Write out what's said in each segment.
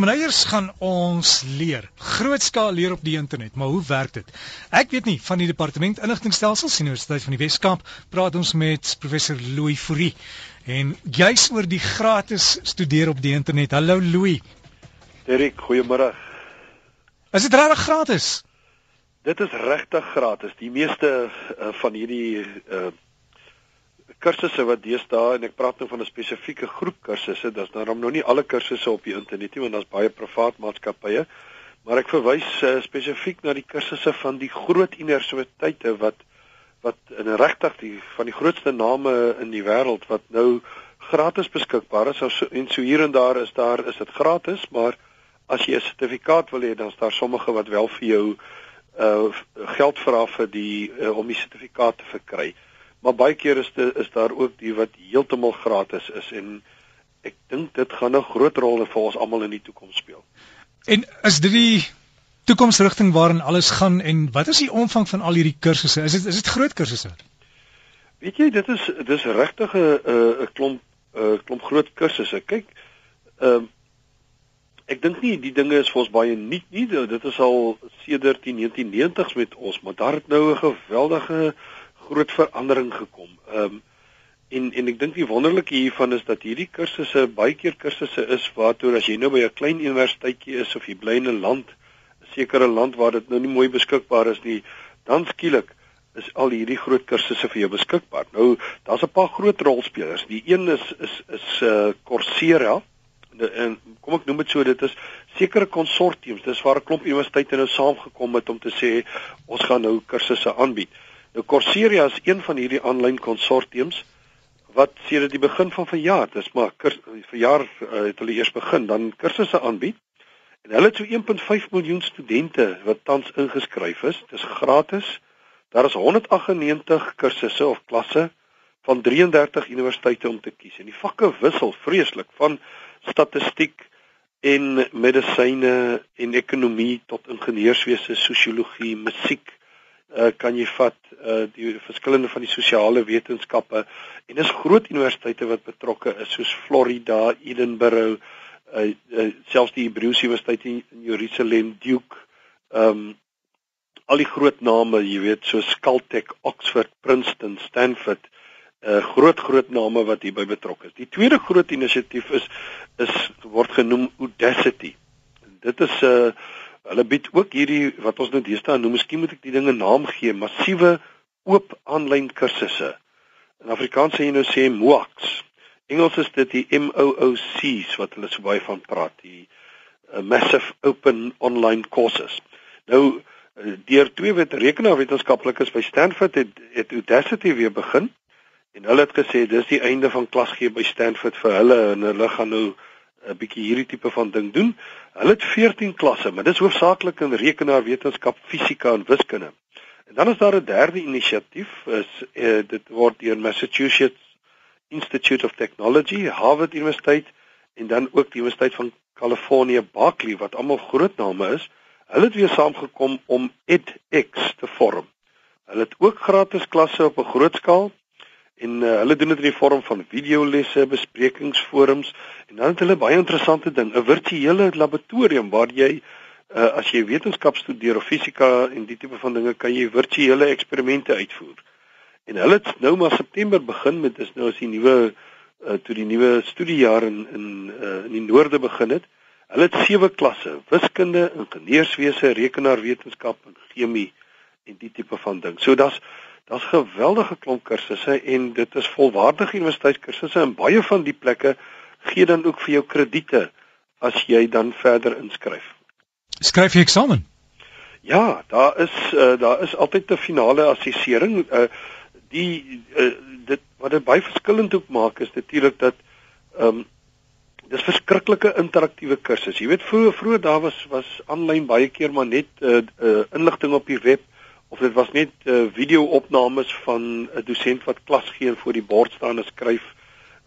Meneers gaan ons leer. Grootskaal leer op die internet, maar hoe werk dit? Ek weet nie van die departement inligtingstelsels Universiteit van die Wes-Kaap praat ons met professor Louis Fourie en juis oor die gratis studeer op die internet. Hallo Louis. Derek, goeiemôre. Is dit regtig gratis? Dit is regtig gratis. Die meeste uh, van hierdie uh, kursusse wat deesdae en ek praat nou van 'n spesifieke groep kursusse, dis nou nog nie alle kursusse op die internet nie want daar's baie privaat maatskappye, maar ek verwys uh, spesifiek na die kursusse van die groot universiteite wat wat in regtig die van die grootste name in die wêreld wat nou gratis beskikbaar is so, en so hier en daar is daar is dit gratis, maar as jy 'n sertifikaat wil hê, dan is daar sommige wat wel vir jou uh geld vra vir die uh, om die sertifikaat te verkry maar baie keer is dit is daar ook die wat heeltemal gratis is en ek dink dit gaan 'n groot rol vir ons almal in die toekoms speel. En is dit die toekomsrigting waarin alles gaan en wat is die omvang van al hierdie kursusse? Is dit is dit groot kursusse? Weet jy, dit is dis regtig 'n 'n klomp 'n klomp groot kursusse. Kyk, ehm uh, ek dink nie die dinge is vir ons baie nuut nie. Dit is al sedert die 1990s met ons, maar daar het nou 'n geweldige groot verandering gekom. Ehm um, en en ek dink die wonderlike hiervan is dat hierdie kursusse baie keer kursusse is waartoe as jy nou by 'n klein universiteitjie is of jy bly in 'n land, 'n sekere land waar dit nou nie mooi beskikbaar is nie, dan skielik is al hierdie groot kursusse vir jou beskikbaar. Nou, daar's 'n paar groot rolspelers. Die een is is is uh Coursera en kom ek noem dit so dit is sekere konsortiums dis waar 'n klomp universiteite nou saamgekom het om te sê ons gaan nou kursusse aanbied. Nou Coursera is een van hierdie aanlyn konsortiums wat sedert die begin van verjaar, dis maar verjaar uh, het hulle eers begin dan kursusse aanbied. En hulle het so 1.5 miljoen studente wat tans ingeskryf is. Dis gratis. Daar is 198 kursusse of klasse van 33 universiteite om te kies. En die vakke wissel vreeslik van statistiek en medisyne en ekonomie tot ingenieurswese, sosiologie, musiek, uh, kan jy vat uh, die verskillende van die sosiale wetenskappe en dis groot universiteite wat betrokke is soos Florida, Edinburgh, uh, uh, selfs die Hebreëse Universiteit in Jerusalem, Duke, ehm um, al die groot name, jy weet, soos Caltech, Oxford, Princeton, Stanford, uh groot groot name wat hierby betrokke is. Die tweede groot inisiatief is is word genoem Udacity. Dit is 'n uh, Hulle bied ook hierdie wat ons nou deesdae noem, miskien moet ek die dinge naam gee, massiewe oop aanlyn kursusse. In Afrikaans sê jy nou sê MOOCs. Engels is dit die M O O C's wat hulle so baie van praat, die uh, massive open online courses. Nou uh, deur twee wet rekenaarwetenskaplikes by Stanford het het Udacity weer begin en hulle het gesê dis die einde van klas gee by Stanford vir hulle en hulle gaan nou 'n bietjie hierdie tipe van ding doen. Hulle het 14 klasse, maar dis hoofsaaklik in rekenaarwetenskap, fisika en wiskunde. En dan is daar 'n derde inisiatief, is uh, dit word deur Massachusetts Institute of Technology, Harvard Universiteit en dan ook die Universiteit van California Berkeley wat almal groot name is. Hulle het weer saamgekom om edX te vorm. Hulle het ook gratis klasse op 'n groot skaal en uh, hulle doen dit in die vorm van videolesse, besprekingsforums en dan het hulle baie interessante ding, 'n virtuele laboratorium waar jy uh, as jy wetenskap studeer of fisika en die tipe van dinge kan jy virtuele eksperimente uitvoer. En hulle het nou maar September begin met dis nou as die nuwe uh, toe die nuwe studiejaar in in uh, in die noorde begin het. Hulle het sewe klasse: wiskunde, ingenieurswese, rekenaarwetenskap en chemie en die tipe van ding. So daar's Daar's geweldige klomp kursusse en dit is volwaardige universiteitskursusse en baie van die plekke gee dan ook vir jou krediete as jy dan verder inskryf. Skryf jy eksamen? Ja, daar is uh, daar is altyd 'n finale assessering. Uh, die uh, dit wat dit baie verskillend ook maak is natuurlik dat ehm um, dis verskriklike interaktiewe kursusse. Jy weet vroeër vroeër daar was was aanlyn baie keer maar net uh, uh, inligting op die web of dit was net uh, video-opnames van 'n dosent wat klas gee en voor die bord staan en skryf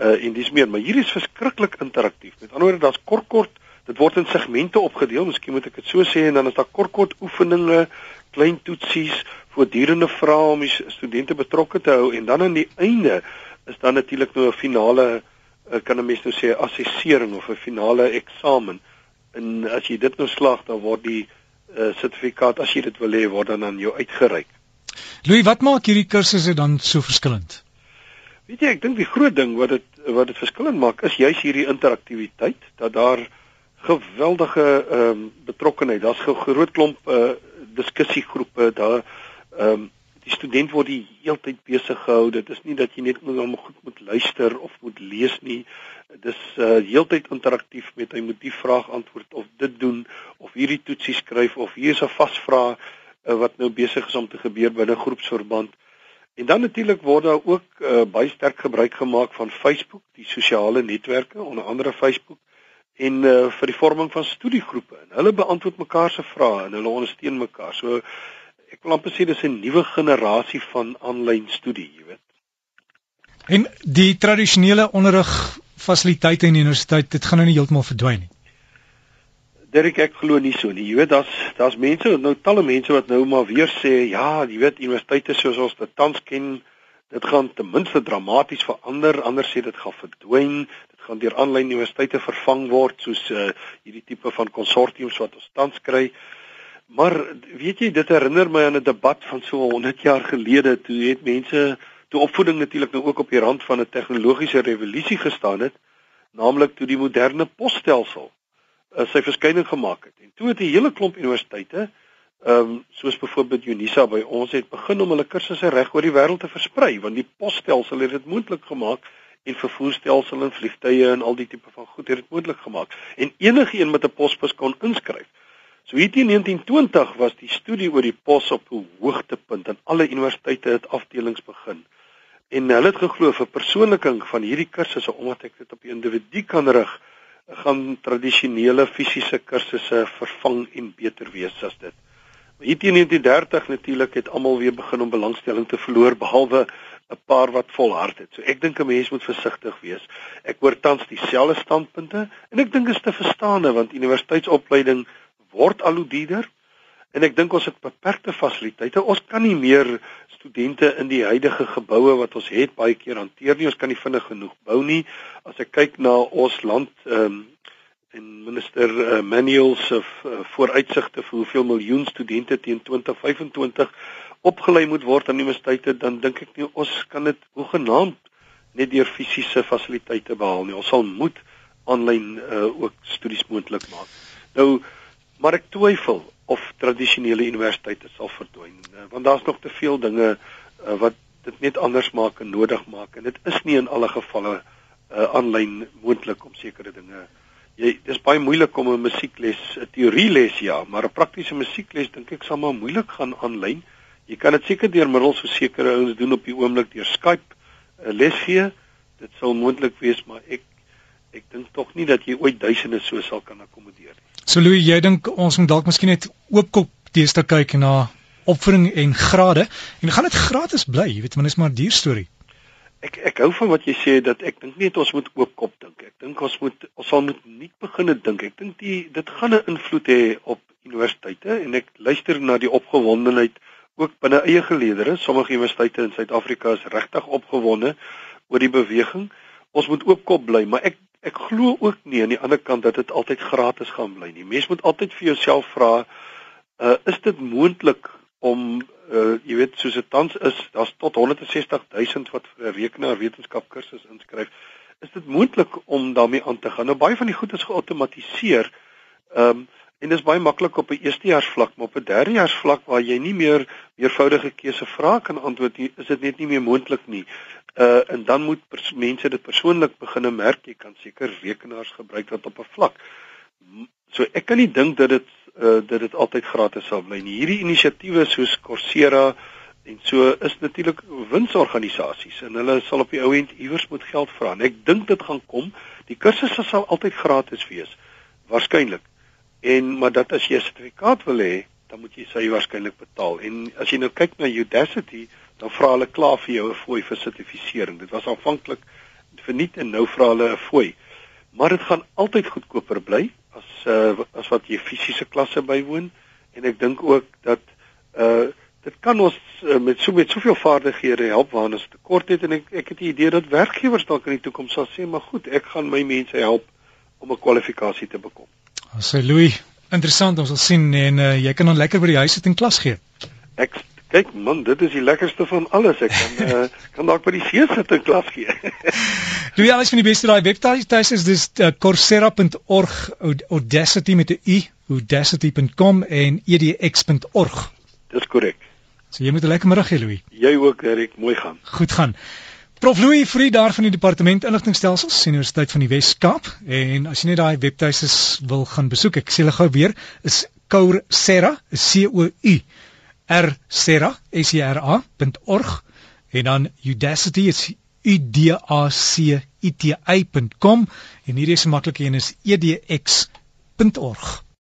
uh, en dis meer, maar hier is verskriklik interaktief. Met ander woorde, daar's kort kort, dit word in segmente opgedeel, miskien moet ek dit so sê en dan is daar kort kort oefeninge, klein toetsies, voortdurende vrae om die studente betrokke te hou. En dan aan die einde is dan natuurlik nou 'n finale uh, kan 'n mens nou sê assessering of 'n finale eksamen En as jy dit nou slaag, dan word die uh, sertifikaat as jy dit wil hê word dan aan jou uitgereik. Louis, wat maak hierdie kursusse dan so verskillend? Weet jy, ek dink die groot ding wat dit wat dit verskillend maak is juis hierdie interaktiwiteit dat daar geweldige ehm um, betrokkenheid. Daar's 'n groot klomp uh, diskussiegroepe daar ehm um, die student word die heeltyd besig gehou. Dit is nie dat jy net moet hom goed moet luister of moet lees nie. Dis uh heeltyd interaktief met hy moet die vraag antwoord of dit doen of hierdie toetsie skryf of hier is 'n vasvraag uh, wat nou besig is om te gebeur binne groepsverband. En dan natuurlik word daar ook uh, baie sterk gebruik gemaak van Facebook, die sosiale netwerke, onder andere Facebook en uh, vir die vorming van studiegroepe. En hulle beantwoord mekaar se vrae en hulle ondersteun mekaar. So ek wil amper sê dis 'n nuwe generasie van aanlyn studie, jy weet. En die tradisionele onderrig fasiliteite in die universiteit, dit gaan nou nie heeltemal verdwyn nie. Dirk ek glo nie so nie. Jy weet daar's daar's mense nou talle mense wat nou maar weer sê ja, jy weet universiteite soos ons dit tans ken, dit gaan ten minste dramaties verander, anders sê dit gaan verdwyn. Gaan deur aanlyn universiteite vervang word soos uh, hierdie tipe van konsortiums wat ons tans kry. Maar weet jy, dit herinner my aan 'n debat van so 100 jaar gelede toe het mense toe opvoeding natuurlik nou ook op die rand van 'n tegnologiese revolusie gestaan het, naamlik toe die moderne posstelsel uh, sy verskyning gemaak het. En toe het 'n hele klomp universiteite, ehm um, soos byvoorbeeld Unisa by ons het begin om hulle kursusse reg oor die wêreld te versprei want die posstelsel het dit moontlik gemaak en vervoerstelsel en vliegtye en al die tipe van goed het dit moontlik gemaak. En enige een met 'n posbus kon inskryf. So hier teen 1920 was die studie oor die pos op 'n hoogtepunt en alle universiteite het afdelings begin. En hulle het geglo vir persoonliking van hierdie kursusse omdat ek dit op die individu kan rig, gaan tradisionele fisiese kursusse vervang en beter wees as dit. Maar hier teen 1930 natuurlik het almal weer begin om belangstelling te verloor behalwe 'n paar wat volhard het. So ek dink 'n mens moet versigtig wees. Ek hoor tans dieselfde standpunte en ek dink dit is te verstaane want universiteitsopleiding word al hoe duurder en ek dink ons het beperkte fasiliteite. Ons kan nie meer studente in die huidige geboue wat ons het baie keer hanteer nie. Ons kan nie vinnig genoeg bou nie. As ek kyk na ons land ehm um, en minister uh, Manuel se uh, vooruitsigte vir hoeveel miljoen studente teen 2025 opgelei moet word aan universiteite, dan dink ek nie ons kan dit hoegenaamd net deur fisiese fasiliteite behaal nie. Ons sal moet aanlyn uh, ook studies moontlik maak. Nou, maar ek twyfel tradisionele universiteite sal verdwyn uh, want daar's nog te veel dinge uh, wat dit net anders maak en nodig maak. En dit is nie in alle gevalle aanlyn uh, moontlik om sekere dinge jy dis baie moeilik om 'n musiekles 'n teorieles ja maar 'n praktiese musiekles dink ek sal maar moeilik gaan aanlyn. Jy kan dit seker deur middels van sekere ouens doen op die oomblik deur Skype 'n les gee. Dit sal moontlik wees maar ek ek dink tog nie dat jy ooit duisende so sal kan akkommodeer nie So Louis, jy dink ons moet dalk miskien net oopkop teeste kyk na opvoeding en grade en gaan dit gratis bly, jy weet, maar dis maar 'n duur storie. Ek ek hou van wat jy sê dat ek dink net ons moet oopkop dink. Ek dink ons moet ons sal moet nie begine dink. Ek dink die dit gaan 'n invloed hê op universiteite en ek luister na die opgewondenheid ook binne eie geleedere. Sommige universiteite in Suid-Afrika is regtig opgewonde oor die beweging. Ons moet oopkop bly, maar ek Ek glo ook nie aan die ander kant dat dit altyd gratis gaan bly nie. Mens moet altyd vir jouself vra, uh, is dit moontlik om uh, jy weet soos dit tans is, daar's tot 160 000 wat vir 'n rekenaar wetenskap kursus inskryf. Is dit moontlik om daarmee aan te gaan? Nou baie van die goed is geautomatiseer. Ehm um, en dit is baie maklik op 'n eerstejaars vlak, maar op 'n derdejaars vlak waar jy nie meer meervoudige keuse vrae kan antwoord nie, is dit net nie meer moontlik nie. Uh en dan moet mense dit persoonlik begine merk jy kan seker rekenaars gebruik wat op 'n vlak. So ek kan nie dink dat dit uh dat dit altyd gratis sal bly nie. Hierdie inisiatiewe soos Coursera en so is natuurlik winsorganisasies en hulle sal op die ou end iewers moet geld vra. En ek dink dit gaan kom. Die kursusse sal altyd gratis wees waarskynlik en maar dat as jy 'n sertifikaat wil hê dan moet jy sy waarskynlik betaal en as jy nou kyk na Udacity dan vra hulle klaar vir jou 'n fooi vir sertifisering. Dit was aanvanklik verniet en nou vra hulle 'n fooi. Maar dit gaan altyd goedkoper bly as uh, as wat jy fisiese klasse bywoon en ek dink ook dat uh dit kan ons uh, met so met soveel vaardighede help waar ons tekort het en ek ek het die idee dat werkgewers dalk in die toekoms sal sê maar goed, ek gaan my mense help om 'n kwalifikasie te bekom. As hy Louis, interessant ons sal sien en uh, jy kan dan lekker by die huis sit en klas gee. Ek kyk man, dit is die lekkerste van alles. Ek kan uh, kan dalk by die see sit en klas gee. Jy alles van die beste daai webtuis is dis uh, coursera.org audacity met 'n u audacity.com en edx.org. Dis korrek. So jy moet 'n lekker middag hê Louis. Jy ook, Erik, mooi gaan. Goed gaan. Prof. Louis Frie daar van die Departement Inligtingstelsels Universiteit van die Wes-Kaap. En as jy net daai webtuise wil gaan besoek, ek sê hulle gou weer, is Coursera, C O U R Sera, S E R A.org en dan Udacity is U D A C I T Y.com en hierdie is maklike een is edx.org.